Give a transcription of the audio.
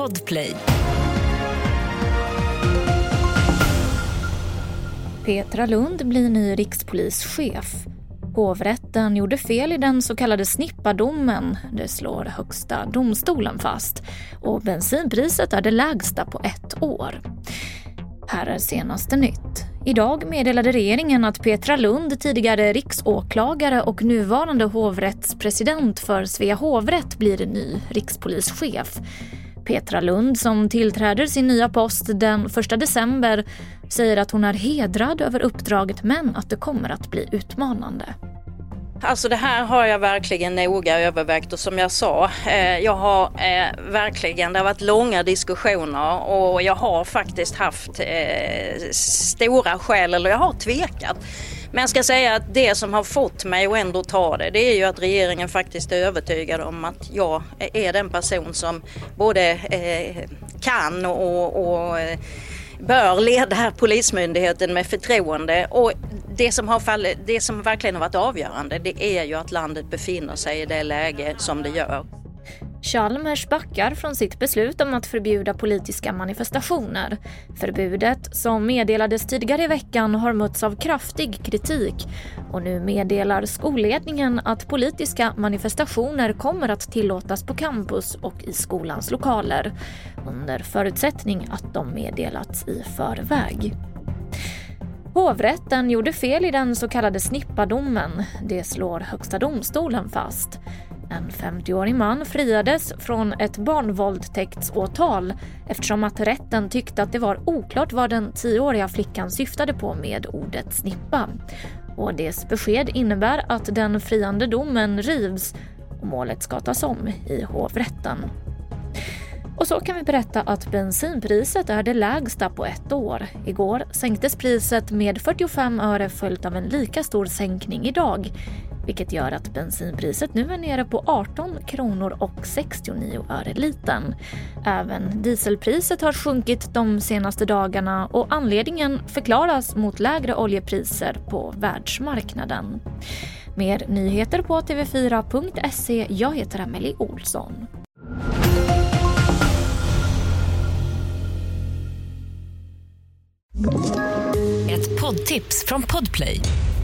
Podplay. Petra Lund blir ny rikspolischef. Hovrätten gjorde fel i den så kallade snippadomen, det slår Högsta domstolen fast. Och bensinpriset är det lägsta på ett år. Här är senaste nytt. Idag meddelade regeringen att Petra Lund, tidigare riksåklagare och nuvarande hovrättspresident för Svea hovrätt, blir ny rikspolischef. Petra Lund, som tillträder sin nya post den 1 december, säger att hon är hedrad över uppdraget men att det kommer att bli utmanande. Alltså det här har jag verkligen noga övervägt och som jag sa, eh, jag har eh, verkligen, det har varit långa diskussioner och jag har faktiskt haft eh, stora skäl, eller jag har tvekat. Men jag ska säga att det som har fått mig att ändå ta det, det är ju att regeringen faktiskt är övertygad om att jag är den person som både eh, kan och, och eh, bör leda Polismyndigheten med förtroende. Och det som, har fallit, det som verkligen har varit avgörande det är ju att landet befinner sig i det läge som det gör. Chalmers backar från sitt beslut om att förbjuda politiska manifestationer. Förbudet, som meddelades tidigare i veckan, har mötts av kraftig kritik och nu meddelar skolledningen att politiska manifestationer kommer att tillåtas på campus och i skolans lokaler under förutsättning att de meddelats i förväg. Hovrätten gjorde fel i den så kallade snippadomen. Det slår Högsta domstolen fast. En 50-årig man friades från ett barnvåldtäktsåtal eftersom att rätten tyckte att det var oklart vad den 10-åriga flickan syftade på med ordet snippa. HDs besked innebär att den friande domen rivs och målet ska tas om i hovrätten. Och så kan vi berätta att bensinpriset är det lägsta på ett år. Igår sänktes priset med 45 öre följt av en lika stor sänkning idag vilket gör att bensinpriset nu är nere på 18 kronor och 69 öre litern. Även dieselpriset har sjunkit de senaste dagarna och anledningen förklaras mot lägre oljepriser på världsmarknaden. Mer nyheter på tv4.se. Jag heter Amelie Olsson. Ett poddtips från Podplay.